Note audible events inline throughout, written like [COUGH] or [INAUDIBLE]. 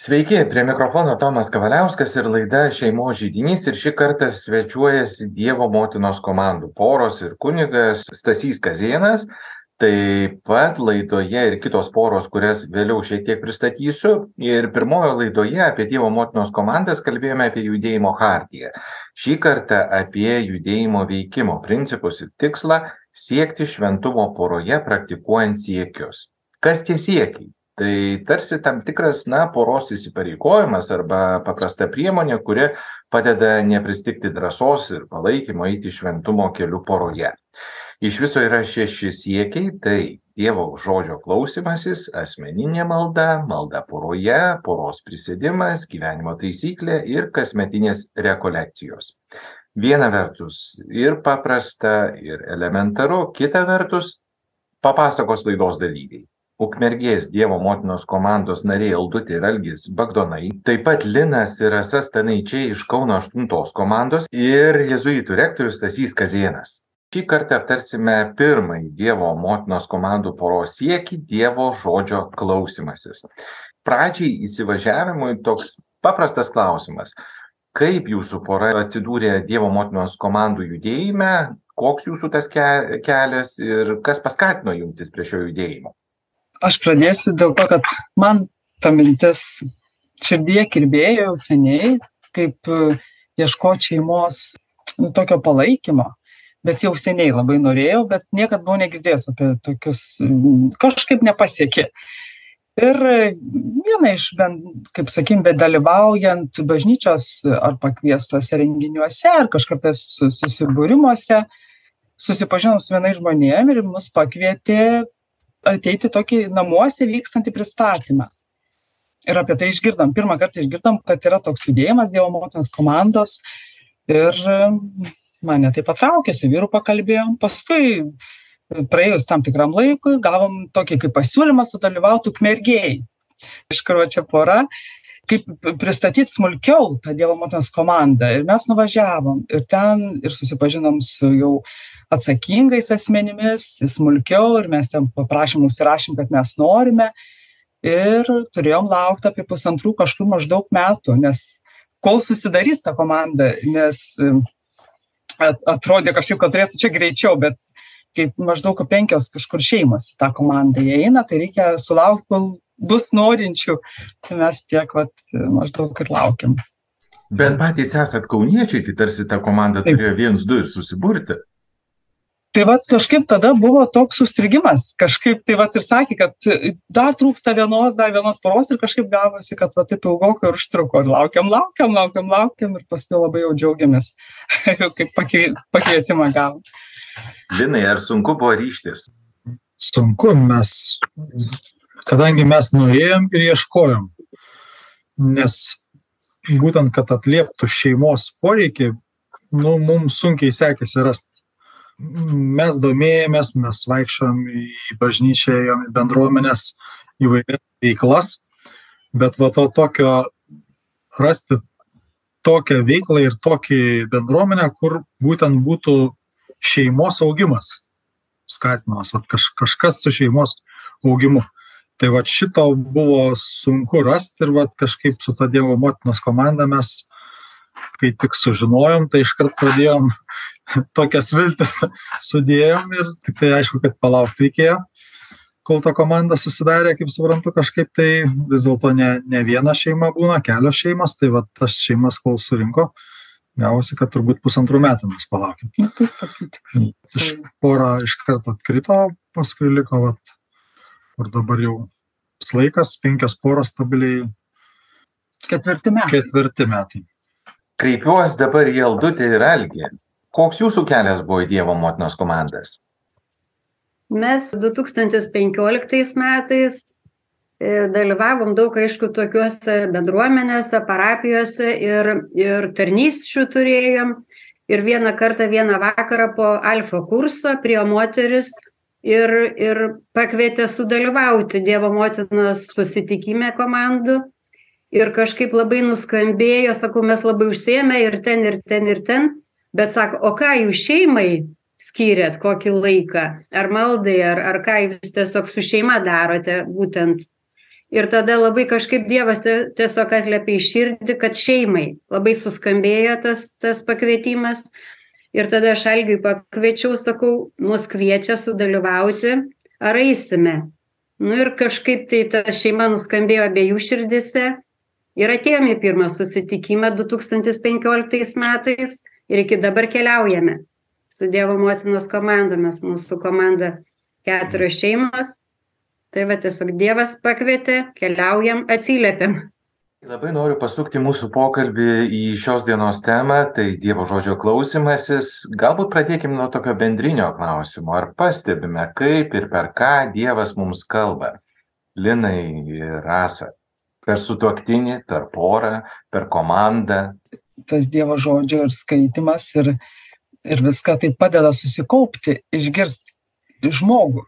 Sveiki, prie mikrofono Tomas Kavaliauskas ir laida Šeimos žydinys ir šį kartą svečiuojasi Dievo motinos komandų poros ir kunigas Stasys Kazienas. Taip pat laidoje ir kitos poros, kurias vėliau šiek tiek pristatysiu. Ir pirmojo laidoje apie Dievo motinos komandas kalbėjome apie judėjimo hartiją. Šį kartą apie judėjimo veikimo principus ir tikslą siekti šventumo poroje praktikuojant siekius. Kas tie siekiai? Tai tarsi tam tikras na poros įsipareigojimas arba paprasta priemonė kuri padeda nepristigti drąsos ir palaikymo eiti šventumo keliu poroje. Iš viso yra šeši siekiai tai dievo žodžio klausymasis asmeninė malda malda poroje poros prisėdimas gyvenimo taisyklė ir kasmetinės rekolekcijos. Viena vertus ir paprasta ir elementaru kita vertus papasakos laidos dalyviai ukmergės dievo motinos komandos nariai aldutė ir algis bagdonai taip pat linas ir rasa stanaičiai iš kauno aštuntos komandos ir jėzuitų rektorius stasys kazėnas. Šį kartą aptarsime pirmąjį dievo motinos komandų poros siekį dievo žodžio klausymasis pradžiai įsivažiavimui toks paprastas klausimas kaip jūsų pora atsidūrė dievo motinos komandų judėjime koks jūsų tas ke kelias ir kas paskatino jungtis prie šio judėjimo aš pradėsiu dėl to, kad man ta mintis širdie kirbėjo jau seniai, kaip e, ieškoti šeimos nu, tokio palaikymo, bet jau seniai labai norėjau, bet niekada buvau negirdėjęs apie tokius, kažkaip nepasiekė. Ir viena iš, kaip sakim, bet dalyvaujant bažnyčios ar pakviestuose renginiuose, ar kažkokiuose susibūrimuose, susipažinom su vienais žmonėmis ir mus pakvietė ateiti tokį namuose vykstantį pristatymą. Ir apie tai išgirdom. Pirmą kartą išgirdom, kad yra toks judėjimas Dievo motinos komandos. Ir mane tai patraukė, su vyru pakalbėjom. Paskui, praėjus tam tikram laikui, gavom tokį kaip pasiūlymą sudalyvauti ukmergėjai. Iš kur čia pora, kaip pristatyti smulkiau tą Dievo motinos komandą. Ir mes nuvažiavom ir ten ir susipažinom su jau atsakingais asmenimis smulkiau ir mes ten paprašėm užsirašėm kad mes norime. Ir turėjom laukt apie pusantrų kažkur maždaug metų nes kol susidarys ta komanda nes atrodė kažkaip kad turėtų čia greičiau bet kaip maždaug penkios kažkur šeimos į tą komandą įeina tai reikia sulaukt kol bus norinčių. Tai mes tiek vat maždaug ir laukiam. Bet patys esat kauniečiai tai tarsi ta komanda turėjo viens du ir susiburti tai vat kažkaip tada buvo toks užstrigimas kažkaip tai vat ir sakė kad dar trūksta vienos dar vienos poros ir kažkaip gavosi kad va taip ilgokai ir užtruko. Ir laukiam laukiam laukiam laukiam ir paskui labai jau džiaugiamės. [LAUGHS] Kaip pakvie pakvietimą gavom. Linai ar sunku buvo ryžtis? Sunku mes kadangi mes norėjom ir ieškojom nes būtent kad atlieptų šeimos poreikį nu mum sunkiai sekėsi rast mes domėjomės, mes vaikščiom į bažnyčią, ėjom į bendruomenės įvairias veiklas, bet va to tokio rasti tokią veiklą ir tokį bendruomenę, kur būtent būtų šeimos augimas skatinamas, kaž, kažkas su šeimos augimu. Tai va šito buvo sunku rasti ir va kažkaip su ta Dievo motinos komanda mes, kai tik sužinojom, tai iškart pradėjom [LAUGHS] tokias viltis sudėjom ir tik tai aišku, kad palaukti reikėjo, kol ta komanda susidarė, kaip suprantu, kažkaip tai vis dėlto ne, ne viena šeima būna, kelios šeimas, tai va tas šeimas, kol surinko, gavosi, kad turbūt pusantrų metų mes palaukėm. Iš porą iš karto atkrito, paskui liko, va, kur dabar jau laikas, penkios poros stabiliai. Ketvirti metai. Ketvirti metai. Kreipiuosi dabar į Aldutę ir Algį koks jūsų kelias buvo į Dievo motinos komandas? Mes 2015 metais e, dalyvavom daug, aišku, tokiuose bendruomenėse, parapijose ir, ir tarnysčių turėjom. Ir vieną kartą, vieną vakarą po alfa kurso prie moteris ir, ir pakvietė sudalyvauti Dievo motinos susitikime komandų. Ir kažkaip labai nuskambėjo, sakau, mes labai užsėmė ir ten, ir ten, ir ten bet sako o ką jūs šeimai skyrėt kokį laiką? Ar maldai ar ar ką jūs tiesiog su šeima darote būtent? Ir tada labai kažkaip dievas tiesiog atliepia į širdį kad šeimai labai suskambėjo tas tas pakvietimas. Ir tada aš algiui pakviečiau sakau mus kviečia sudalyvauti ar eisime. Nu ir kažkaip tai ta šeima nuskambėjo abiejų širdyse ir atėjom į pirmą susitikimą du tūkstantis penkioliktais metais ir iki dabar keliaujame su dievo motinos komandomis. Mūsų komanda keturios šeimos. Tai va tiesiog dievas pakvietė keliaujam atsiliepiam labai noriu pasukti mūsų pokalbį į šios dienos temą tai dievo žodžio klausymasis galbūt pradėkim nuo tokio bendrinio klausimo. Ar pastebime kaip ir per ką dievas mums kalba? Linai ir rasa per sutuoktinį per porą per komandą tas dievo žodžio ir skaitymas ir ir viską tai padeda susikaupti išgirst žmogų.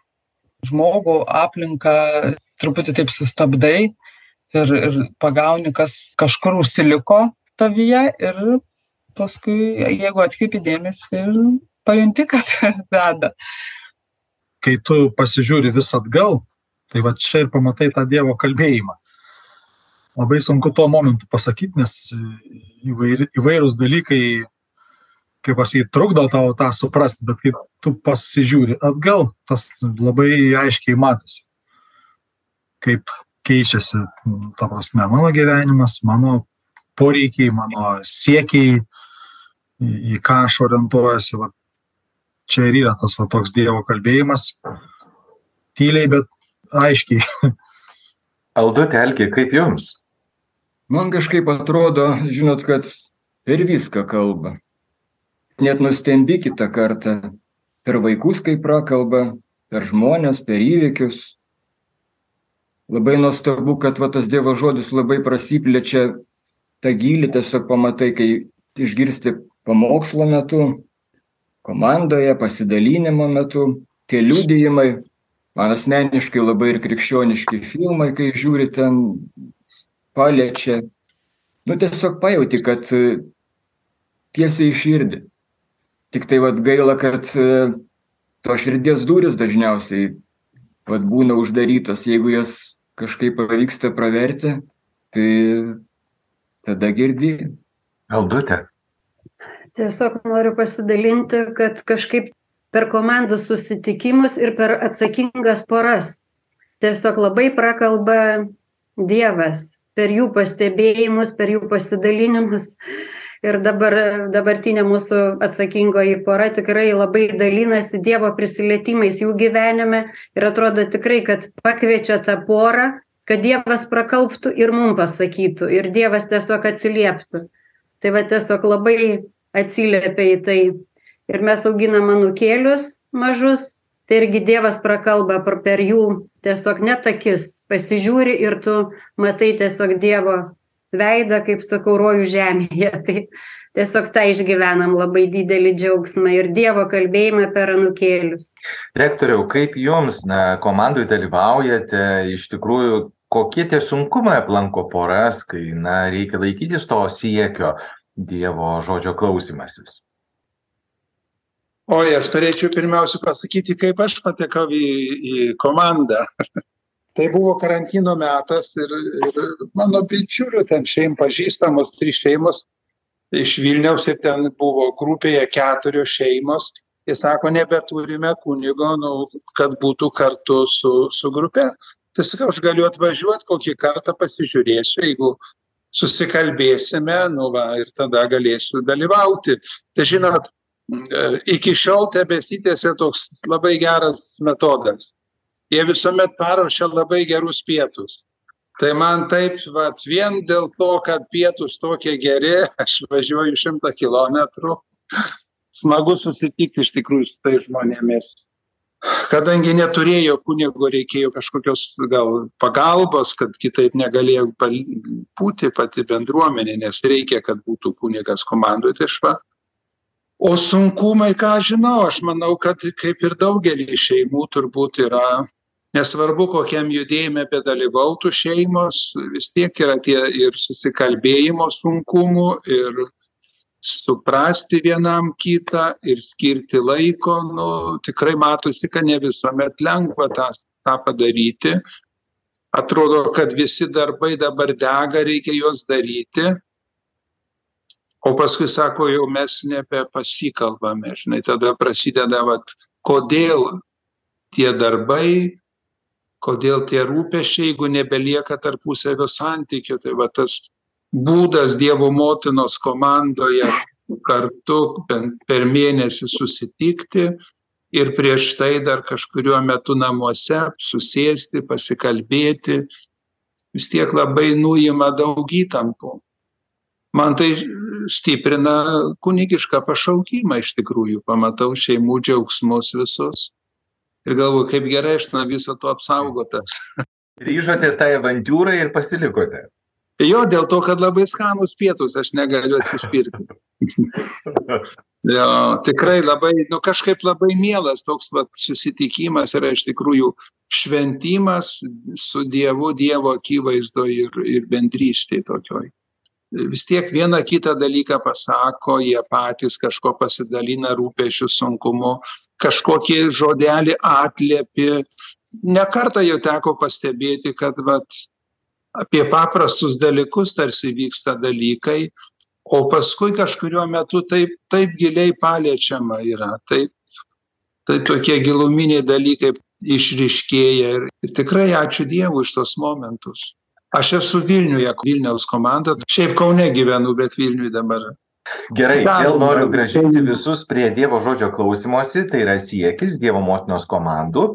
Žmogų aplinką truputį taip sustabdai ir ir pagauni kas kažkur užsiliko tavyje ir paskui jeigu atkreipi dėmesį ir pajunti kad [LAUGHS] veda. Kai tu pasižiūri vis atgal tai va čia ir pamatai tą dievo kalbėjimą labai sunku tuo momentu pasakyt nes įvairi įvairūs dalykai kaip pasakyt trukdo tau tą suprast bet kai tu pasižiūri atgal tas labai aiškiai matosi kaip keičiasi ta prasme mano gyvenimas mano poreikiai mano siekiai į ką aš orientuojuosi vat čia ir yra tas va toks dievo kalbėjimas tyliai bet aiškiai. Aldute algi kaip jums man kažkaip atrodo žinot kad per viską kalba. Net nustembi kitą kartą. Per vaikus kai prakalba per žmones per įvykius. Labai nuostabu kad va tas dievo žodis labai prasiplečia tą gylį tiesiog pamatai kai išgirsti pamokslo metu komandoje pasidalinimo metu tie liudijimai. Man asmeniškai labai ir krikščioniški filmai kai žiūri ten paliečia. Nu tiesiog pajauti kad tiesiai į širdį. Tiktai vat gaila kad tos širdies durys dažniausiai vat būna uždarytos. Jeigu jas kažkaip pavyksta praverti tai tada girdi. Aldute tiesiog noriu pasidalinti kad kažkaip per komandų susitikimus ir per atsakingas poras tiesiog labai prakalba dievas per jų pastebėjimus per jų pasidalinimus. Ir dabar dabartinė mūsų atsakingoji pora tikrai labai dalinasi dievo prisilietimais jų gyvenime. Ir atrodo tikrai kad pakviečia tą porą kad dievas prakalbtų ir mum pasakytų ir dievas tiesiog atsilieptų. Tai va tiesiog labai atsiliepia į tai. Ir mes auginam anūkėlius mažus tai irgi dievas prakalba per jų tiesiog net akis. Pasižiūri ir tu matai tiesiog dievo veidą kaip sakau rojų žemėje. [LAUGHS] Tai tiesiog tą išgyvenam labai didelį džiaugsmą ir dievo kalbėjimą per anūkėlius. Rektoriau kaip jums na komandoj dalyvaujate? Iš tikrųjų kokie tie sunkumai aplanko poras kai na reikia laikytis to siekio dievo žodžio klausymasis oi aš turėčiau pirmiausia pasakyti kaip aš patekau į į komandą. [LAUGHS] Tai buvo karantino metas ir ir mano bičiulių ten šeim pažįstamos trys šeimos iš vilniaus ir ten buvo grupėje keturios šeimos. Ir sako nebeturime kunigo nu kad būtų kartu su su grupe. Tai sakau aš galiu atvažiuot kokį kartą pasižiūrėsiu jeigu susikalbėsime nu va ir tada galėsiu dalyvauti. Tai žinot iki šiol tebesitęsia toks labai geras metodas. Jie visuomet paruošia labai gerus pietus. Tai man taip vat vien dėl to kad pietūs tokie geri aš važiuoju šimtą kilometrų. Smagu susitikt iš tikrųjų su tais žmonėmis. Kadangi neturėjo kunigo reikėjo kažkokios gal pagalbos kad kitaip negalėjo būti pati bendruomenė nes reikia kad būtų kunigas komandoj tai aš va o sunkumai ką aš žinau aš manau kad kaip ir daugely šeimų turbūt yra. Nesvarbu kokiam judėjime bedalyvautų šeimos vis tiek yra tie ir susikalbėjimo sunkumų ir suprasti vienam kitą ir skirti laiko. Nu tikrai matosi kad ne visuomet lengva tą tą padaryti. Atrodo, kad visi darbai dabar dega, reikia juos daryti. O paskui sako, jau mes nebepasikalbame, žinai, tada prasideda, vat, kodėl tie darbai, kodėl tie rūpešiai, jeigu nebelieka tarpusavio santykių. Tai va tas būdas Dievo motinos komandoje kartu per mėnesį susitikti ir prieš tai dar kažkuriuo metu namuose susėsti, pasikalbėti, vis tiek labai nuima daug įtampų. Man tai stiprina kunigišką pašaukimą iš tikrųjų, pamatau šeimų džiaugsmus visus ir galvoju, kaip gerai aš nuo viso to apsaugotas. [LAUGHS] Ryžotės tą avantūrą ir pasilikote. Jo, dėl to, kad labai skanus pietus, aš negaliu atsispirti. [LAUGHS] jo, tikrai labai, nu kažkaip labai mielas toks vat, susitikimas yra iš tikrųjų šventimas su Dievu, Dievo akivaizdo ir, ir bendrystė tokioj. Vis tiek vieną kitą dalyką pasako, jie patys kažko pasidalina rūpešių sunkumu, kažkokį žodelį atliepi. Nekartą jau teko pastebėti, kad vat, apie paprastus dalykus tarsi vyksta dalykai, o paskui kažkurio metu taip, taip giliai paliečiama yra, taip, tai tokie giluminiai dalykai išriškėja ir, tikrai ačiū Dievui iš tos momentus. Aš esu Vilniuje, Vilniaus komanda, šiaip Kaune gyvenu, bet Vilniuje dabar Gerai, vėl noriu gražinti visus prie Dievo žodžio klausimosi, tai yra siekis Dievo motinos komandų.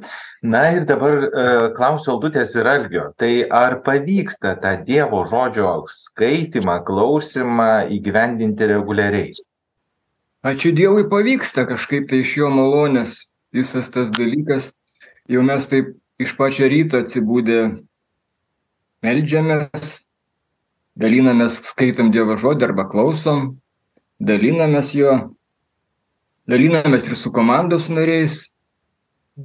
Na ir dabar e, klausiu Aldutės ir Algio, tai ar pavyksta tą Dievo žodžio skaitimą, klausimą įgyvendinti reguliariai? Ačiū Dievui pavyksta kažkaip tai iš jo malonės visas tas dalykas. Jau mes taip iš pačio ryto atsibūdę melžiamės, dalinamės, skaitom Dievo žodį arba klausom, dalinamės juo, dalinamės ir su komandos nariais,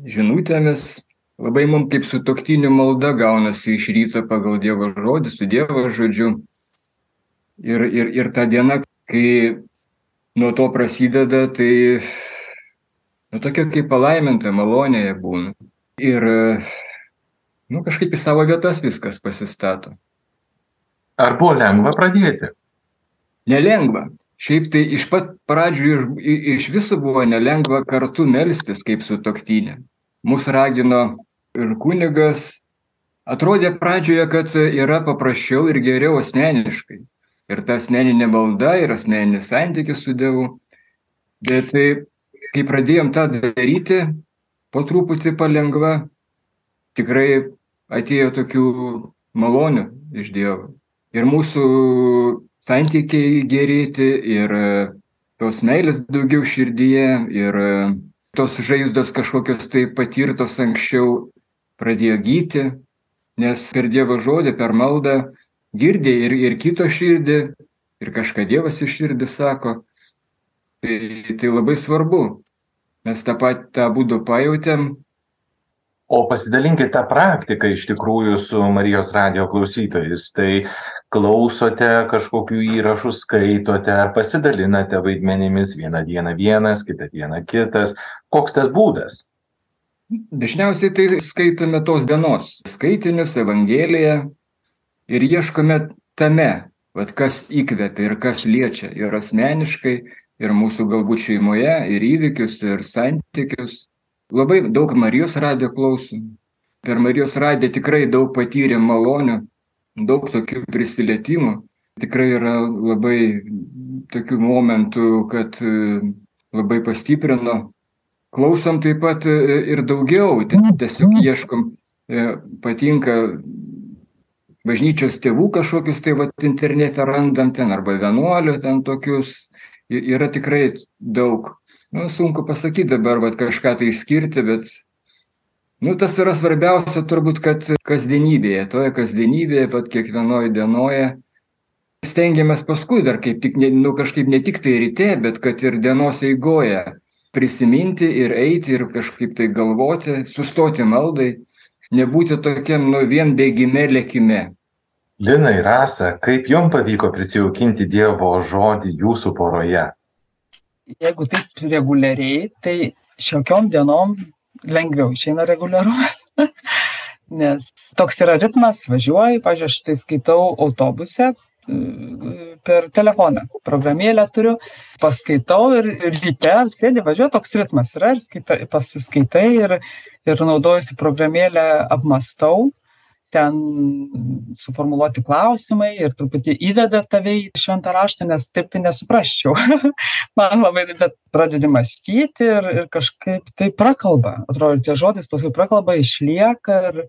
žinutėmis. Labai mums kaip su toktiniu malda gaunasi iš ryto pagal Dievo žodį, su Dievo žodžiu. Ir, ir, ir ta diena, kai nuo to prasideda, tai nu, tokia kaip palaiminta, malonėje būna. Ir nu, kažkaip į savo vietas viskas pasistato. Ar buvo lengva pradėti? Nelengva šiaip tai iš pat pradžių iš, iš viso buvo nelengva kartu melstis kaip su toktinė. Mūsų ragino ir kunigas. Atrodė pradžioje, kad yra paprasčiau ir geriau asmeniškai. Ir ta asmeninė malda, ir asmeninis santykis su Dievu. Bet tai, kai pradėjom tą daryti, po truputį palengva, tikrai atėjo tokių malonių iš Dievo. Ir mūsų santykiai gerėti ir e, tos meilės daugiau širdyje ir e, tos žaizdos kažkokios tai patirtos anksčiau pradėjo gyti, nes per Dievo žodį, per maldą girdė ir, ir kito širdį, ir kažką Dievas iš širdį sako. Tai, tai labai svarbu. Mes tą pat tą būdą pajutėm. O pasidalinkite tą praktiką iš tikrųjų su Marijos radio klausytojais. Tai klausote kažkokių įrašų skaitote ar pasidalinate vaidmenimis. Vieną dieną vienas kitą dieną kitas. Koks tas būdas? Dažniausiai tai skaitome tos dienos skaitinius evangeliją ir ieškome tame vat kas įkvepia ir kas liečia ir asmeniškai ir mūsų galbūt šeimoje ir įvykius ir santykius labai daug marijos radijo klausom per marijos radiją tikrai daug patyrėm malonių daug tokių prisilietimų. Tikrai yra labai tokių momentų, kad e, labai pastiprino. Klausom taip pat e, ir daugiau, tiesiog ieškom, e, patinka bažnyčios tėvų kažkokius tai vat internete randam ten arba vienuolių ten tokius. Yra tikrai daug. Nu, sunku pasakyti dabar, vat kažką tai išskirti, bet nu tas yra svarbiausia turbūt kad kasdienybėje toje kasdienybėje vat kiekvienoj dienoje stengiamės paskui dar kaip tik ne nu kažkaip ne tiktai ryte bet kad ir dienos eigoje prisiminti ir eiti ir kažkaip tai galvoti sustoti maldai nebūti tokiam nu vien bėgime lėkime. Linai rasa kaip jum pavyko prisijaukinti dievo žodį jūsų poroje jeigu taip reguliariai tai šiokiom dienom lengviau išeina reguliarumas. [LAUGHS] Nes toks yra ritmas, važiuoju, pažiūrėjau, aš tai skaitau autobuse, per telefoną programėlę turiu, paskaitau ir, ir ryte sėdi, važiuoju, toks ritmas yra ir skaita, pasiskaitai ir, ir naudojusi programėlę apmastau, ten suformuoluoti klausimai ir truputį įveda tave į šventą raštą, nes taip tai nesuprasčiau. [LAUGHS] Man labai, bet pradedi mąstyti ir, ir kažkaip tai prakalba. Atrodo, tie žodis paskui prakalba, išlieka ir,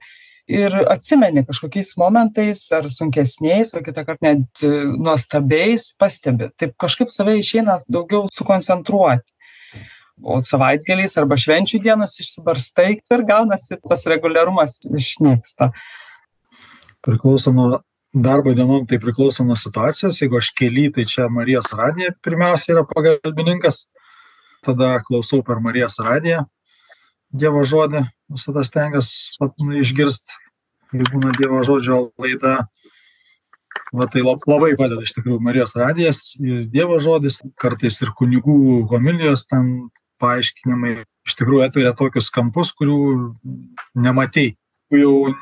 ir atsimeni kažkokiais momentais ar sunkesniais, o kitą kartą net e, nuostabiais pastebi. Taip kažkaip save išeina daugiau sukoncentruoti. O savaitgaliais arba švenčių dienos išsibarstai ir gaunasi tas reguliarumas išnyksta. Priklauso nuo darbo dienom, tai priklauso nuo situacijos. Jeigu aš keli, tai čia Marijos radija pirmiausia yra pagalbininkas. Tada klausau per Marijos radiją Dievo žodį, visada stengiuosi išgirsti, kai būna Dievo žodžio laida. Va tai labai padeda iš tikrųjų Marijos radijas ir Dievo žodis, kartais ir kunigų homilijos ten paaiškinimai iš tikrųjų atveria tokius kampus, kurių nematei. Jau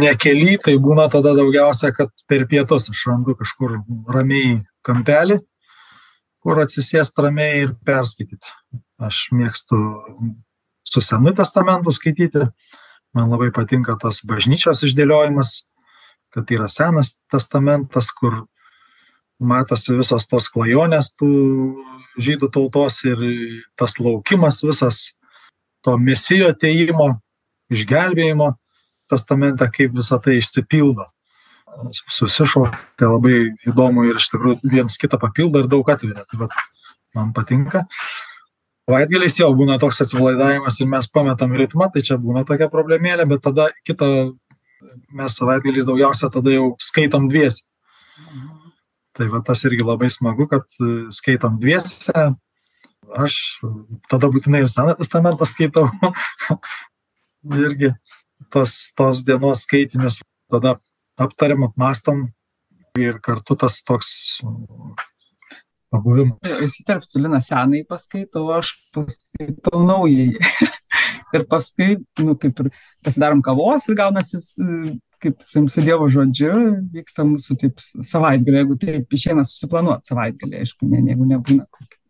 nekely, tai būna tada daugiausia, kad per pietus aš randu kažkur ramiai kampelį, kur atsisėst ramiai ir perskaityti. Aš mėgstu su Senu testamentu skaityti. Man labai patinka tas bažnyčios išdėliojimas, kad yra Senas testamentas, kur matosi visos tos klajonės tų žydų tautos ir tas laukimas visas to mesijo ateimo, išgelbėjimo testamente, kaip visą tai išsipildo. Susišo, tai labai įdomu ir iš tikrųjų viens kitą papildo ir daug atveria. Tai vat, man patinka savaitgaliais jau būna toks atsipalaidavimas ir mes pametam ritmą, tai čia būna tokia problemėlė, bet tada kitą mes savaitgaliais daugiausia tada jau skaitom dviesi. Tai va tas irgi labai smagu, kad e, skaitom dviesi. Aš tada būtinai ir Seną testamentą skaitau. [LAUGHS] irgi tos, tos dienos skaitinius tada aptariam, apmastom ir kartu tas toks pabuvimas. Įsiterpsiu, Lina senai paskaitau, aš paskaitau naujai. [LAUGHS] ir paskui, nu, kaip ir pasidarom kavos ir gaunasi, kaip su, su Dievo žodžiu, vyksta mūsų taip savaitgalį, jeigu taip išeina susiplanuoti savaitgalį, aišku, ne, jeigu nebūna kokio.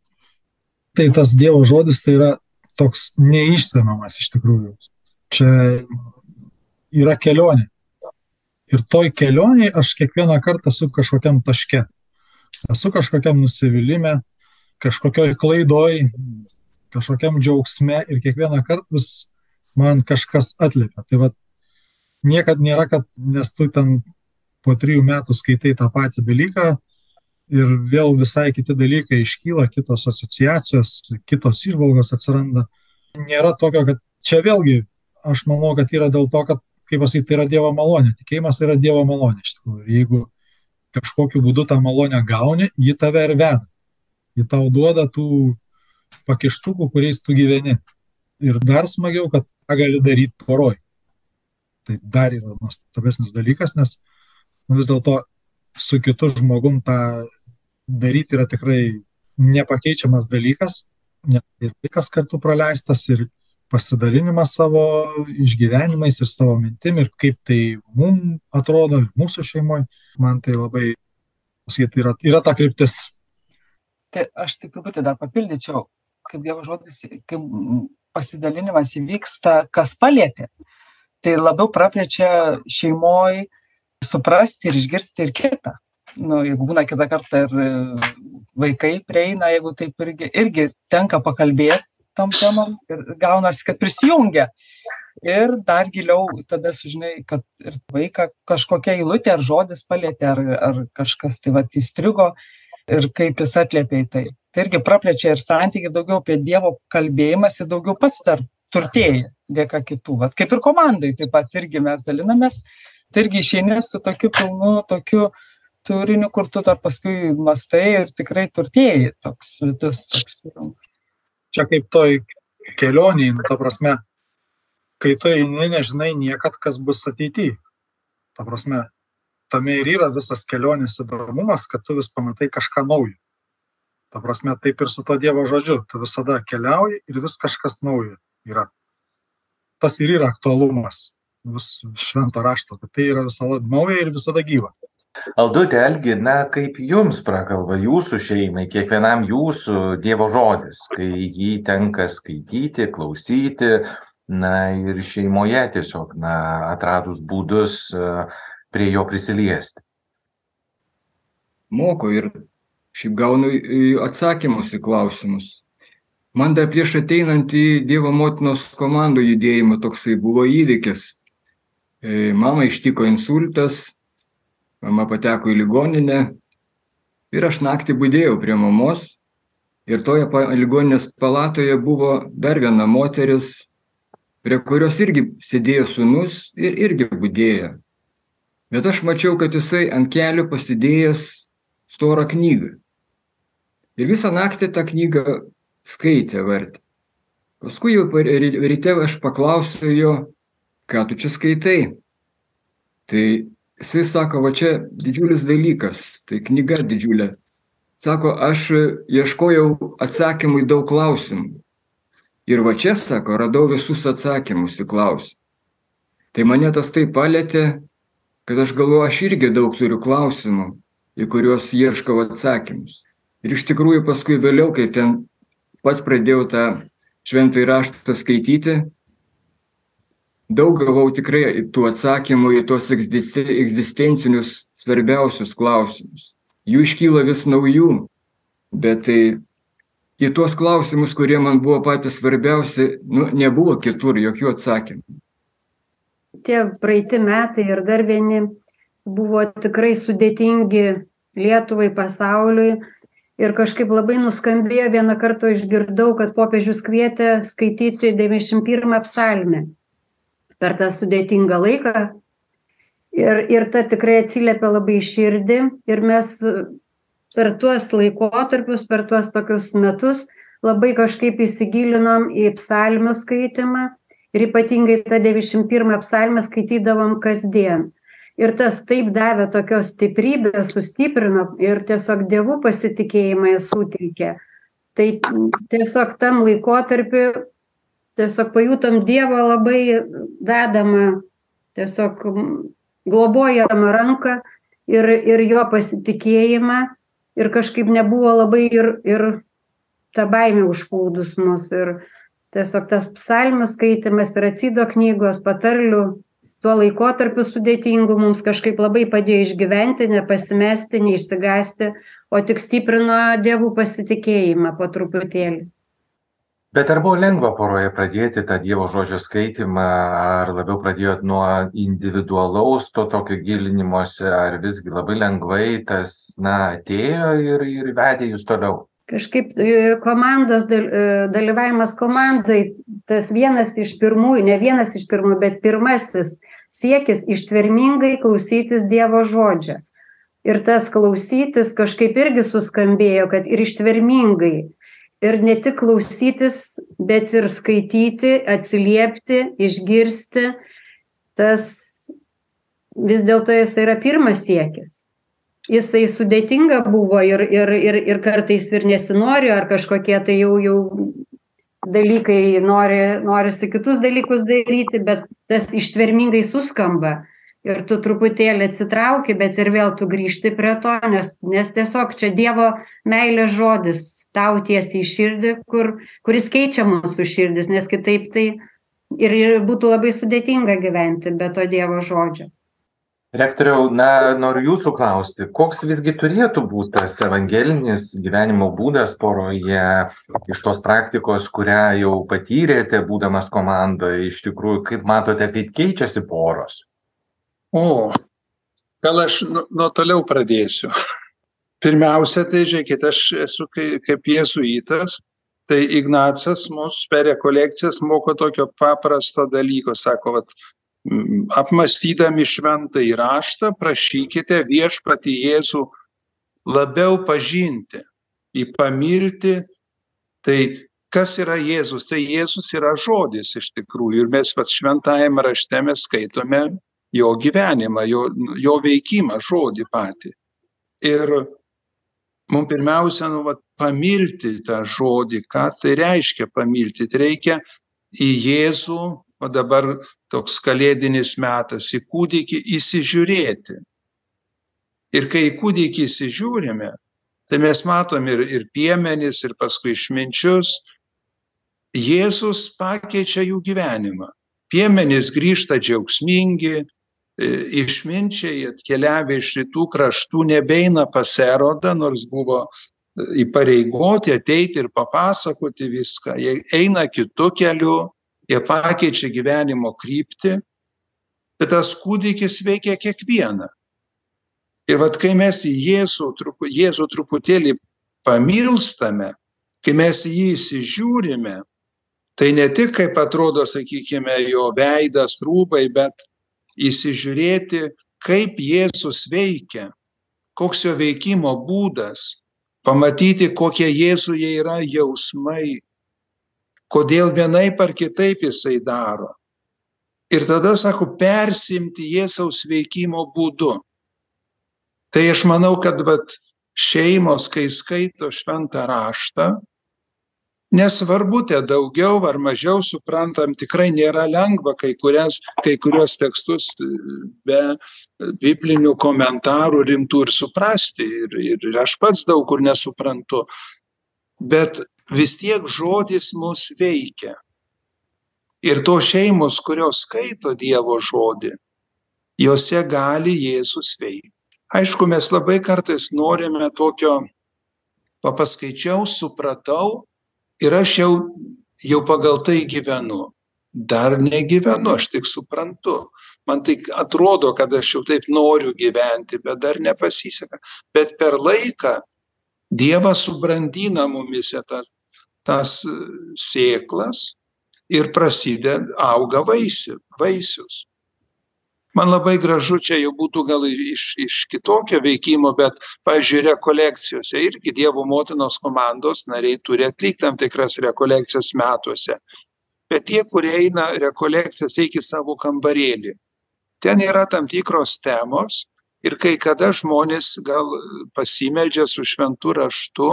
Tai tas Dievo žodis tai yra toks neišsamamas iš tikrųjų. Čia yra kelionė. Ir toj kelioniai aš kiekvieną kartą esu kažkokiam taške esu kažkokiam nusivylimė, kažkokioj klaidoj, kažkokiam džiaugsme ir kiekvieną kartą vis man kažkas atliepia. Tai va, niekad nėra, kad nes tu ten po trijų metų skaitai tą patį dalyką ir vėl visai kiti dalykai iškyla, kitos asociacijos, kitos išvalgos atsiranda. Nėra tokio, kad čia vėlgi, aš manau, kad yra dėl to, kad, kaip pasakyti, tai yra Dievo malonė. Tikėjimas yra Dievo malonė iš tikrųjų. Jeigu kažkokiu būdu tą malonę gauni, ji tave ir veda. Ji tau duoda tų pakištukų, kuriais tu gyveni. Ir dar smagiau, kad tą gali daryti poroj. Tai dar yra nuostabesnis dalykas, nes nu, vis dėlto su kitu žmogum tą daryti yra tikrai nepakeičiamas dalykas, ir laikas kartu praleistas, ir pasidalinimas savo išgyvenimais ir savo mintim ir kaip tai mums atrodo ir mūsų šeimoje man tai labai, pasakyti, yra, yra ta kryptis. Tai aš tik truputį dar papildyčiau, kaip Dievo žodis, kaip pasidalinimas įvyksta, kas palėtė. Tai labiau praplečia šeimoji suprasti ir išgirsti ir kitą. Nu, jeigu būna kitą kartą ir vaikai prieina, jeigu taip irgi, irgi tenka pakalbėti tom temom ir gaunasi, kad prisijungia ir dar giliau tada sužinai, kad ir vaiką kažkokia eilutė ar žodis palėtė, ar, ar kažkas tai va įstrigo ir kaip jis atliepia į tai. Tai irgi praplečia ir santykiai, daugiau apie Dievo kalbėjimas ir daugiau pats dar turtėjai dėka kitų. Vat kaip ir komandai taip pat irgi mes dalinamės, tai irgi išeini su tokiu pilnu, tokiu turiniu, kur tu dar paskui mastai ir tikrai turtėjai toks vidus. Toks pilnas. Čia kaip toj kelioniai, nu, ta prasme, kai tu eini, nežinai niekad, kas bus ateityje. Ta prasme, tame ir yra visas kelionės įdomumas, kad tu vis pamatai kažką naujo. Ta prasme, taip ir su to Dievo žodžiu, tu visada keliauji ir vis kažkas naujo yra. Tas ir yra aktualumas. bus švento rašto, kad tai yra visada nauja ir visada gyva. Aldutė, Elgi, na kaip jums prakalba jūsų šeimai, kiekvienam jūsų Dievo žodis, kai jį tenka skaityti, klausyti, na ir šeimoje tiesiog, na, atradus būdus e, prie jo prisiliesti. Moko ir šiaip gaunu atsakymus į klausimus. Man dar prieš ateinant į Dievo motinos komandų judėjimą toksai buvo įvykis. E, mama ištiko insultas, mama pateko į ligoninę ir aš naktį būdėjau prie mamos ir toje ligoninės palatoje buvo dar viena moteris, prie kurios irgi sėdėjo sunus ir irgi būdėjo. Bet aš mačiau, kad jisai ant kelių pasidėjęs storą knygą. Ir visą naktį tą knygą skaitė, vartė. Paskui jau ryte aš paklausiau jo, ką tu čia skaitai. Tai jisai sako, va čia didžiulis dalykas, tai knyga didžiulė. Sako, aš ieškojau atsakymų į daug klausimų. Ir va čia, sako, radau visus atsakymus į klausimus. Tai mane tas taip palėtė, kad aš galvoju, aš irgi daug turiu klausimų, į kuriuos ieškau atsakymus. Ir iš tikrųjų paskui vėliau, kai ten pats pradėjau tą šventąjį raštą skaityti, daug gavau tikrai tų atsakymų į tuos egzistencinius svarbiausius klausimus. Jų iškyla vis naujų, bet tai į tuos klausimus, kurie man buvo patys svarbiausi, nu, nebuvo kitur jokių atsakymų. Tie praeiti metai ir dar vieni buvo tikrai sudėtingi Lietuvai, pasauliui. Ir kažkaip labai nuskambėjo, vieną kartą išgirdau, kad popiežius kvietė skaityti 91 psalmę per tą sudėtingą laiką. Ir, ir ta tikrai atsiliepia labai širdį. Ir mes per tuos laikotarpius, per tuos tokius metus labai kažkaip įsigilinom į psalmių skaitimą. Ir ypatingai tą 91 psalmę skaitydavom kasdien. Ir tas taip davė tokios stiprybės, sustiprino ir tiesiog dievų pasitikėjimą suteikė. Tai tiesiog tam laikotarpiu tiesiog pajutom Dievo labai vedamą, tiesiog globojamą ranką ir, ir jo pasitikėjimą. Ir kažkaip nebuvo labai ir, ir ta baimė užplūdus mus. Ir tiesiog tas psalmių skaitimas ir atsido knygos, patarlių, tuo laikotarpiu sudėtingu mums kažkaip labai padėjo išgyventi, nepasimesti, neišsigasti, o tik stiprino dievų pasitikėjimą po truputėlį bet ar buvo lengva poroje pradėti tą dievo žodžio skaitymą ar labiau pradėjot nuo individualaus to tokio gilinimosi ar visgi labai lengvai tas na atėjo ir ir vedė jus toliau? Kažkaip e, komandos e, dalyvavimas komandai tas vienas iš pirmųjų ne vienas iš pirmųjų bet pirmasis siekis ištvermingai klausytis dievo žodžio. Ir tas klausytis kažkaip irgi suskambėjo kad ir ištvermingai ir ne tik klausytis, bet ir skaityti, atsiliepti, išgirsti, tas vis dėlto jis yra pirmas siekis. Jisai sudėtinga buvo ir, ir, ir, ir kartais ir nesinori, ar kažkokie tai jau, jau dalykai nori, norisi kitus dalykus daryti, bet tas ištvermingai suskamba ir tu truputėlį atsitrauki, bet ir vėl tu grįžti prie to, nes, nes tiesiog čia Dievo meilės žodis tau tiesiai į širdį, kur, kuris keičia mūsų širdis, nes kitaip tai ir, ir būtų labai sudėtinga gyventi be to Dievo žodžio. Rektoriau, na, noriu jūsų klausti, koks visgi turėtų būti tas evangelinis gyvenimo būdas poroje iš tos praktikos, kurią jau patyrėte, būdamas komandoje, iš tikrųjų, kaip matote, kaip keičiasi poros? O, gal aš nuo nu toliau pradėsiu. [LAUGHS] Pirmiausia, tai žiūrėkit, aš esu kaip, jėzuitas, tai Ignacas mus per rekolekcijas moko tokio paprasto dalyko, sako, vat, apmastydami šventą įraštą, prašykite viešpati Jėzų labiau pažinti, į pamilti. Tai kas yra Jėzus? Tai Jėzus yra žodis iš tikrųjų. Ir mes pat šventajame rašte mes skaitome jo gyvenimą, jo, jo veikimą, žodį patį. Ir mums pirmiausia, nu, vat, pamilti tą žodį, ką tai reiškia pamilti. Tai reikia į Jėzų o dabar toks kalėdinis metas į kūdikį įsižiūrėti. Ir kai į kūdikį įsižiūrime, tai mes matom ir, ir piemenis, ir paskui išminčius. Jėzus pakeičia jų gyvenimą. Piemenys grįžta džiaugsmingi, išminčiai atkeliavę iš rytų kraštų nebeina pas erodą, nors buvo įpareigoti ateiti ir papasakoti viską. Jie eina kitu keliu, jie pakeičia gyvenimo kryptį, bet tas kūdikis veikia kiekvieną. Ir vad kai mes į Jėzų, trupu, Jėzų truputėlį pamilstame, kai mes į jį įsižiūrime, tai ne tik kaip atrodo, sakykime, jo veidas, rūbai, bet įsižiūrėti, kaip Jėzus veikia, koks jo veikimo būdas, pamatyti, kokie Jėzuje yra jausmai, kodėl vienaip ar kitaip jisai daro. Ir tada, sako, persimti Jėzaus veikimo būdu. Tai aš manau, kad vat, šeimos, kai skaito šventą raštą, nesvarbu, te daugiau ar mažiau suprantam, tikrai nėra lengva kai, kurias, kai kurios tekstus e, be biblinių komentarų rimtų ir suprasti. Ir, ir aš pats daug kur nesuprantu. Bet vis tiek žodis mus veikia. Ir to šeimos, kurios skaito Dievo žodį, juose gali Jėzus veikti. Aišku, mes labai kartais norime tokio, papaskaičiau, supratau, ir aš jau, jau pagal tai gyvenu. Dar negyvenu, aš tik suprantu. Man tai atrodo, kad aš jau taip noriu gyventi, bet dar nepasiseka. Bet per laiką Dievas subrandina mumise tas, tas sėklas ir prasideda, auga vaisi, vaisius man labai gražu čia jau būtų gal iš iš kitokio veikimo bet pavyzdžiui rekolekcijose irgi dievo motinos komandos nariai turi atlikt tam tikras rekolekcijas metuose. Bet tie kurie eina rekolekcijas eik į savo kambarėlį. Ten yra tam tikros temos ir kai kada žmonės gal pasimeldžia su šventu raštu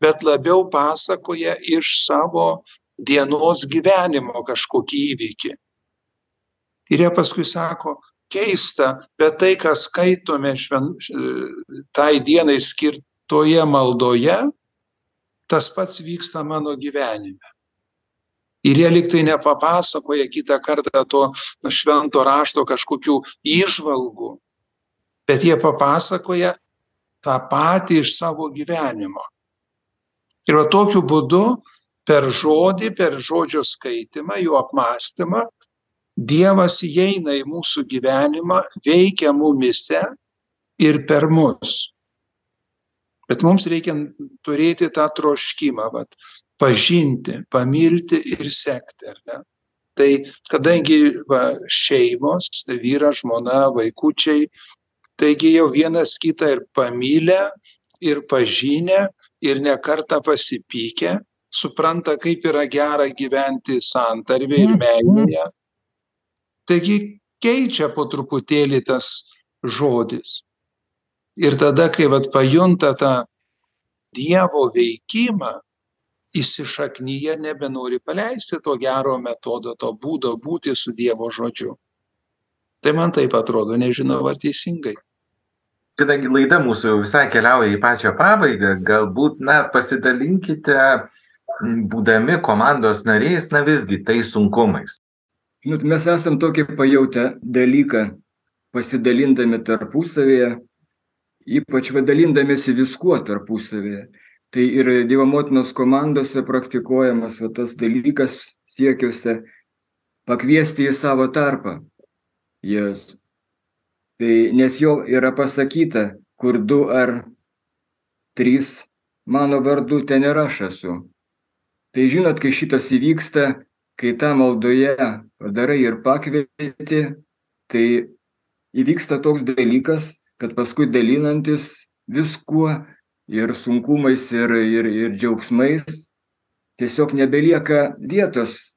bet labiau pasakoja iš savo dienos gyvenimo kažkokį įvykį ir jie paskui sako keista bet tai ką skaitome šven tai dienai skirtoje maldoje tas pats vyksta mano gyvenime. Ir jie lyg tai nepapasakoja kitą kartą to švento rašto kažkokių įžvalgų bet jie papasakoja tą patį iš savo gyvenimo. Ir va tokiu būdu per žodį per žodžio skaitymą jo apmąstymą dievas įeina į mūsų gyvenimą veikia mumyse ir per mus. Bet mums reikia turėti tą troškimą vat pažinti pamilti ir sekti tai kadangi va šeimos vyras žmona vaikučiai taigi jau vienas kitą ir pamilę ir pažinę ir ne kartą pasipykę supranta kaip yra gera gyventi santarvėj ir meilėje taigi keičia po truputėlį tas žodis. Ir tada kai vat pajunta tą dievo veikimą įsišaknyja nebenori paleisti to gero metodo to būdo būti su dievo žodžiu. Tai man taip atrodo nežinau ar teisingai. Kadangi laida mūsų jau visai keliauja į pačią pabaigą galbūt na pasidalinkite būdami komandos nariais na visgi tais sunkumais nu mes esam tokį pajautę dalyką pasidalindami tarpusavyje ypač va dalindamiesi viskuo tarpusavyje. Tai ir dievo motinos komandose praktikuojamas va tas dalykas siekiuose pakviesti į savo tarpą jėzų. Tai nes jo yra pasakyta kur du ar trys mano vardu ten ir aš esu. Tai žinot kai šitas įvyksta kai tą maldoje padarai ir pakvieti tai įvyksta toks dalykas kad paskui dalinantis viskuo ir sunkumais ir ir ir džiaugsmais tiesiog nebelieka vietos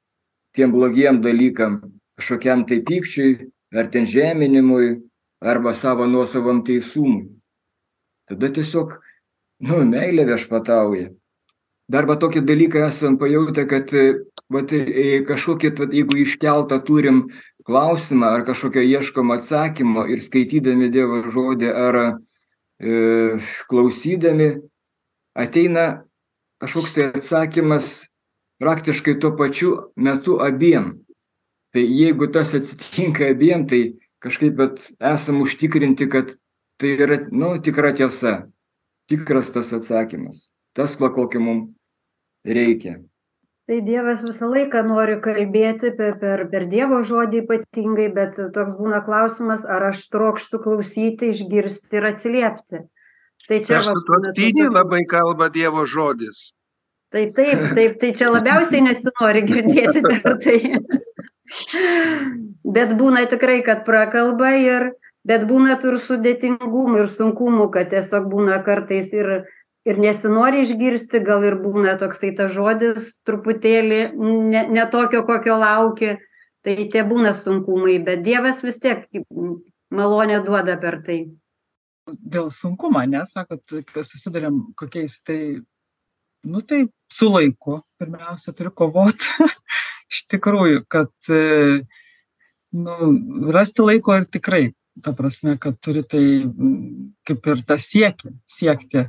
tiem blogiem dalykam kažkokiam tai pykčiui ar ten žeminimui arba savo nuosavam teisumui. Tada tiesiog nu meilė viešpatauja. Dar va tokį dalyką esam pajautę kad vat kažkokį, vat, jeigu iškeltą turim klausimą ar kažkokio ieškom atsakymo ir skaitydami Dievo žodį ar e, klausydami, ateina kažkoks tai atsakymas praktiškai tuo pačiu metu abiem. Tai jeigu tas atsitinka abiem, tai kažkaip bet esam užtikrinti, kad tai yra, nu, tikra tiesa, tikras tas atsakymas, tas, kokį mums reikia. Tai Dievas visą laiką nori kalbėti per, per, per Dievo žodį ypatingai, bet toks būna klausimas, ar aš trokštų klausyti, išgirsti ir atsiliepti. Tai čia aš sutuoktinį labai kalba Dievo žodis. Tai taip, taip, tai čia labiausiai nesinori girdėti per tai. bet būna tikrai, kad prakalba ir, bet būna ir sudėtingumų ir sunkumų, kad tiesiog būna kartais ir, ir nesinori išgirsti, gal ir būna toksai tas žodis truputėlį ne, ne tokio, kokio lauki, tai tie būna sunkumai, bet Dievas vis tiek malonę duoda per tai. Dėl sunkumo, nesakot, susidurėm kokiais tai, nu tai su laiku, pirmiausia, turiu kovoti. [LAUGHS] Iš tikrųjų, kad nu, rasti laiko ir tikrai ta prasme, kad turi tai kaip ir tą siekį, siekti,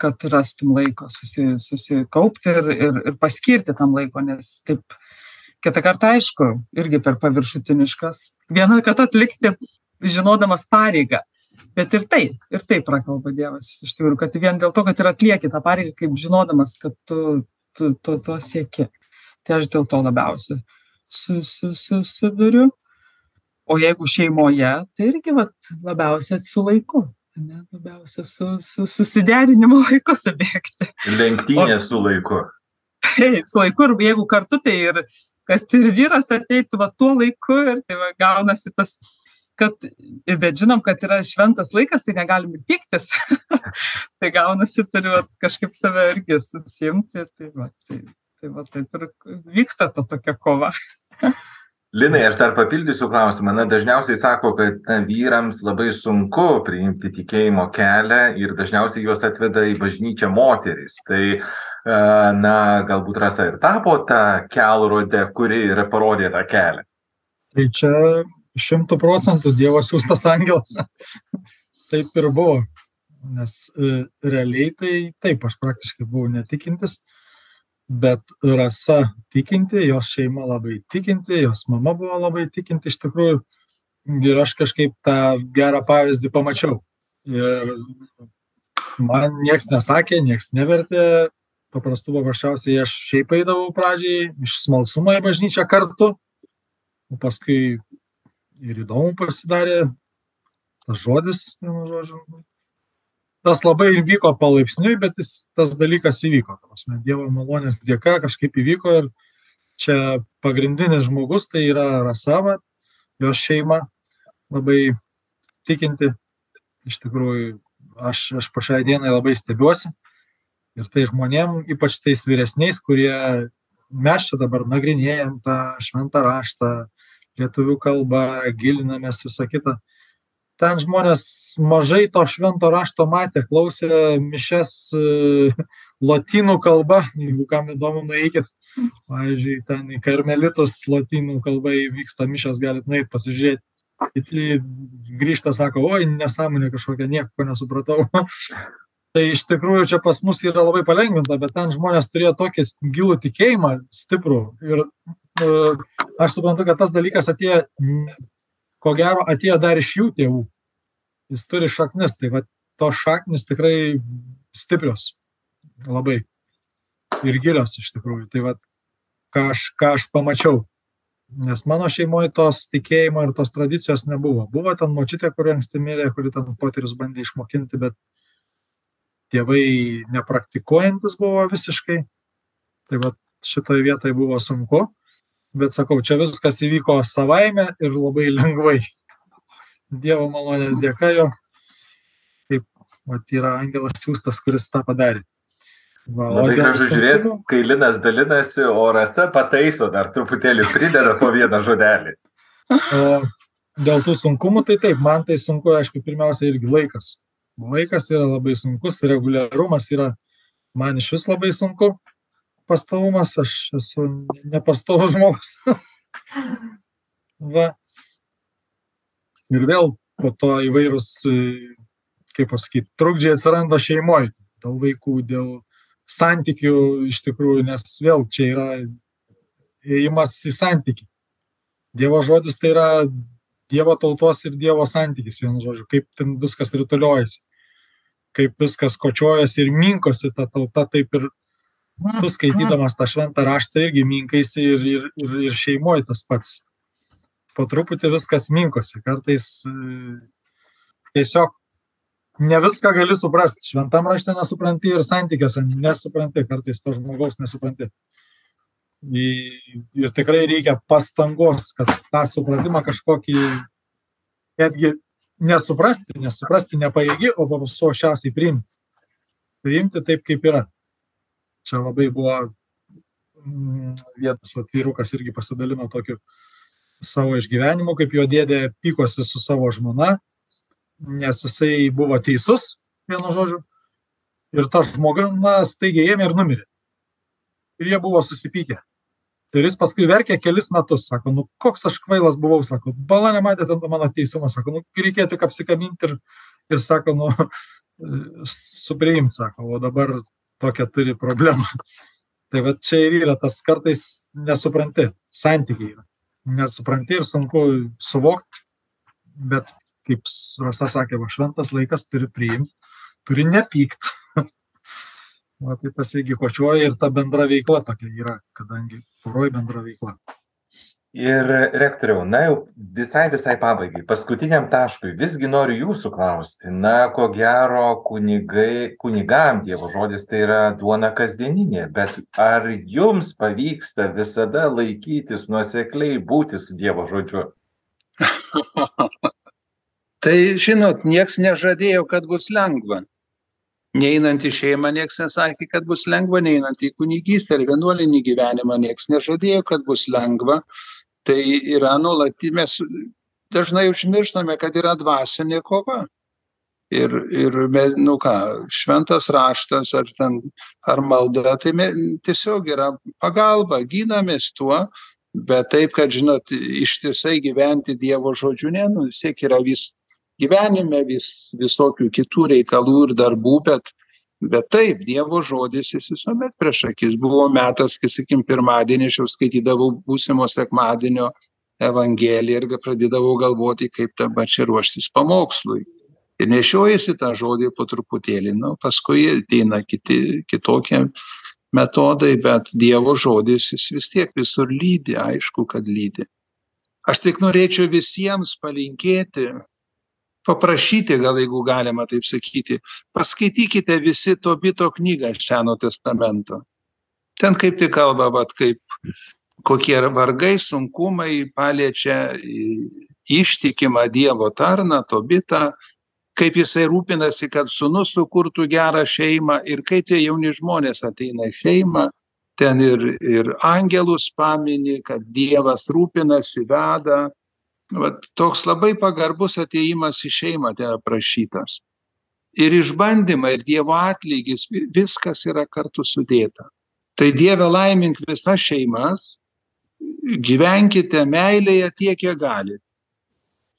kad rastum laiko susi, susikaupti ir, ir, ir paskirti tam laiko, nes taip, kitą kartą aišku, irgi per paviršutiniškas, vieną kartą atlikti, žinodamas pareigą, bet ir tai, ir tai prakalba Dievas, iš tikrųjų, kad vien dėl to, kad ir atlieki tą pareigą, kaip žinodamas, kad tu, tu to sieki. Tai aš dėl to labiausiai susiduriu. Su, su, su o jeigu šeimoje, tai irgi vat, labiausiai su laiku. Ne, labiausia su, su susiderinimo [LAUGHS] laiku subėgti. Lenktynė o, su laiku. Taip, su laiku ir jeigu kartu, tai ir kad ir vyras ateitų va tuo laiku ir tai va, gaunasi tas, kad, bet žinom, kad yra šventas laikas, tai negalim ir pyktis. [LAUGHS] tai gaunasi, turiu va, kažkaip save irgi susimti. Tai va, tai, tai va taip ir vyksta ta tokia kova [LAUGHS] linai aš dar papildysiu klausimą. Na dažniausiai sako kad vyrams labai sunku priimti tikėjimo kelią ir dažniausiai juos atveda į bažnyčią moterys. Tai a na galbūt rasa ir tapo ta kelrode kuri ir parodė tą kelią. Tai čia šimtu procentų dievo siųstas angelas. [LAUGHS] Taip ir buvo. Nes e, realiai tai taip aš praktiškai buvau netikintis bet rasa tikinti jos šeima labai tikinti jos mama buvo labai tikinti iš tikrųjų. Ir aš kažkaip tą gerą pavyzdį pamačiau. Ir man nieks nesakė nieks nevertė. Paprastų paprasčiausiai aš šiaip eidavau pradžiai iš smalsumo į bažnyčią kartu. O paskui ir įdomu pasidarė tas žodis vienu žodžiu tas labai vyko palaipsniui, bet jis, tas dalykas įvyko. Prasme, Dievo malonės dėka kažkaip įvyko ir čia pagrindinis žmogus tai yra Rasava, jos šeima labai tikinti. Iš tikrųjų, aš, aš po šiai dienai labai stebiuosi. Ir tai žmonėm, ypač tais vyresniais, kurie mes čia dabar nagrinėjom tą šventą raštą, lietuvių kalbą, gilinamės visą kitą ten žmonės mažai to švento rašto matė, klausė mišes e, lotynų kalba, jeigu kam įdomu, nueikit. Pavyzdžiui, ten į karmelitus lotynų kalba įvyksta mišas, galit nueiti pasižiūrėti. Kiti grįžta, sako, oi, nesąmonė kažkokia, nieko nesupratau. [LAUGHS] tai iš tikrųjų čia pas mus yra labai palengvinta, bet ten žmonės turėjo tokį gilų tikėjimą, stiprų. Ir uh, aš suprantu, kad tas dalykas atėjo ko gero atėjo dar iš jų tėvų. Jis turi šaknis, tai va tos šaknis tikrai stiprios, labai ir gilios iš tikrųjų. Tai va, ką aš, ką aš pamačiau. Nes mano šeimoje tos tikėjimo ir tos tradicijos nebuvo. Buvo ten močiutė, kuri anksti mirė, kuri ten poterius bandė išmokinti, bet tėvai nepraktikuojantis buvo visiškai. Tai va šitoje vietoje buvo sunku bet sakau, čia viskas įvyko savaime ir labai lengvai. Dievo malonės dėka jo, kaip mat, yra angelas siūstas, kuris tą padarė. Va, labai gražu žiūrėti, kai Linas dalinasi, o Rasa pataiso dar truputėlį, prideda po vieną žodelį. O dėl tų sunkumų, tai taip, man tai sunku, aišku, pirmiausia irgi laikas. Laikas yra labai sunkus, reguliarumas yra man iš vis labai sunku pastovumas, aš esu nepastovus žmogus. Va. Ir vėl po to įvairūs, kaip pasakyti, trukdžiai atsiranda šeimoje, dėl vaikų, dėl santykių iš tikrųjų, nes vėl čia yra ėjimas į santykių. Dievo žodis tai yra Dievo tautos ir Dievo santykis, vienu žodžiu, kaip ten viskas rytuliojasi, kaip viskas kočiojasi ir minkosi ta tauta, taip ir tu skaitydamas tą šventą raštą irgi minkaisi ir, ir, ir, ir šeimoje tas pats. Po truputį viskas minkosi, kartais e, tiesiog ne viską gali suprasti. Šventam rašte nesupranti ir santykiuose nesupranti, kartais to žmogaus nesupranti. Ir tikrai reikia pastangos, kad tą supratimą kažkokį netgi nesuprasti, nesuprasti nepajėgi, o paprasčiausiai priimti. Priimti taip, kaip yra. Čia labai buvo mm, vietos atvirukas irgi pasidalino tokiu savo išgyvenimu, kaip jo dėdė pykosi su savo žmona, nes jisai buvo teisus, vienu žodžiu, ir ta žmoga, na, staigiai ėmė ir numirė. Ir jie buvo susipykę. Ir jis paskui verkė kelis metus, sako, nu koks aš kvailas buvau, sako, bala nematė ten mano teisumą, sako, nu reikėjo tik apsikaminti ir, ir sako, nu, [LAUGHS] supriimti, sako, o dabar tokią turi problemą. Tai va čia ir yra tas kartais nesupranti, santykiai yra. Nesupranti ir sunku suvokti, bet kaip Rasa sakė, va šventas laikas turi priimti, turi nepykti. [LAUGHS] Va, tai tas irgi kočiuoja ir ta bendra veikla tokia yra, kadangi poroj bendra veikla. Ir rektoriau, na jau visai visai pabaigai, paskutiniam taškui, visgi noriu jūsų klausti, na ko gero kunigai, kunigam Dievo žodis tai yra duona kasdieninė, bet ar jums pavyksta visada laikytis nuosekliai būti su Dievo žodžiu? [LAUGHS] tai žinot, nieks nežadėjo, kad bus lengva neinant į šeimą nieks nesakė, kad bus lengva, neinant į kunigystę ir vienuolinį gyvenimą nieks nežadėjo, kad bus lengva. Tai yra nuolatį, mes dažnai užmirštame, kad yra dvasinė kova. Ir, ir nu ką, šventas raštas ar, ten, ar malda, tai me, tiesiog yra pagalba, gynamės tuo, bet taip, kad, žinot, ištisai gyventi Dievo žodžiu, ne, nu, vis tiek yra vis, gyvenime vis visokių kitų reikalų ir darbų, bet, bet taip, Dievo žodis jis visuomet prieš akis. Buvo metas, kai, sakykim, pirmadienį aš jau skaitydavau būsimo sekmadienio Evangeliją ir pradėdavau galvoti, kaip dabar čia ruoštis pamokslui. Ir nešiojasi tą žodį po truputėlį, nu, paskui ateina kiti, kitokie metodai, bet Dievo žodis jis vis tiek visur lydi, aišku, kad lydi. Aš tik norėčiau visiems palinkėti paprašyti, gal jeigu galima taip sakyti, paskaitykite visi to bito knygą Seno testamento. Ten kaip tik kalba, vat, kaip kokie vargai, sunkumai paliečia ištikimą Dievo tarną, to bitą, kaip jisai rūpinasi, kad sunus sukurtų gerą šeimą ir kai tie jauni žmonės ateina į šeimą, ten ir, ir angelus pamini, kad Dievas rūpinasi, veda, Vat toks labai pagarbus ateimas į šeimą ten aprašytas. Ir išbandymai, ir Dievo atlygis, viskas yra kartu sudėta. Tai Dieve laimink visas šeimas, gyvenkite meilėje tiek, kiek galite.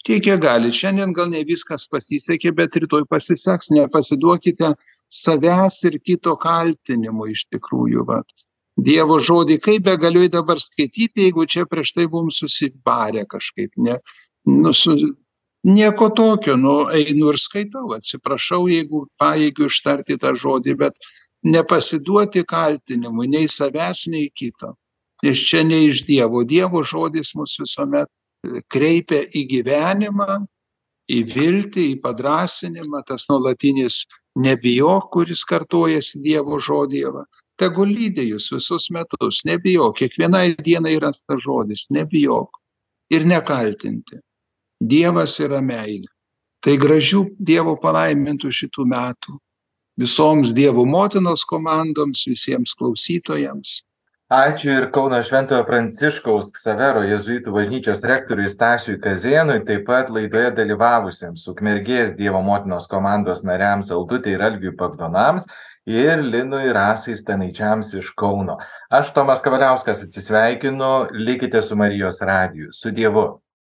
Tiek, kiek galite. Šiandien gal ne viskas pasisekė, bet rytoj pasiseks. Nepasiduokite savęs ir kito kaltinimu iš tikrųjų. Vat. Dievo žodį, kaip be galiu dabar skaityti, jeigu čia prieš tai buvom susibarę kažkaip, ne, nu, su, nieko tokio, nu, einu ir skaitau, atsiprašau, jeigu paėgiu ištarti tą žodį, bet nepasiduoti kaltinimui nei savęs, nei kito. Nes čia ne iš Dievo. Dievo žodis mus visuomet kreipia į gyvenimą, į viltį, į padrasinimą, tas nuolatinis nebijok, kuris kartojasi Dievo žodėje tegu lydi jūs visus metus, nebijok, kiekvienai dienai yra tas žodis, nebijok ir nekaltinti. Dievas yra meilė. Tai gražių Dievo palaimintų šitų metų visoms Dievo motinos komandoms, visiems klausytojams. Ačiū ir Kauno Šventojo Pranciškaus Ksavero Jėzuitų bažnyčios rektoriui Stasiui Kazėnui, taip pat laidoje dalyvavusiems Ukmergės Dievo motinos komandos nariams Aldutė ir Algiui Pagdonams ir linui rasai stanaičiams iš kauno. Aš tomas kavaliauskas atsisveikinu likite su marijos radiju. Su dievu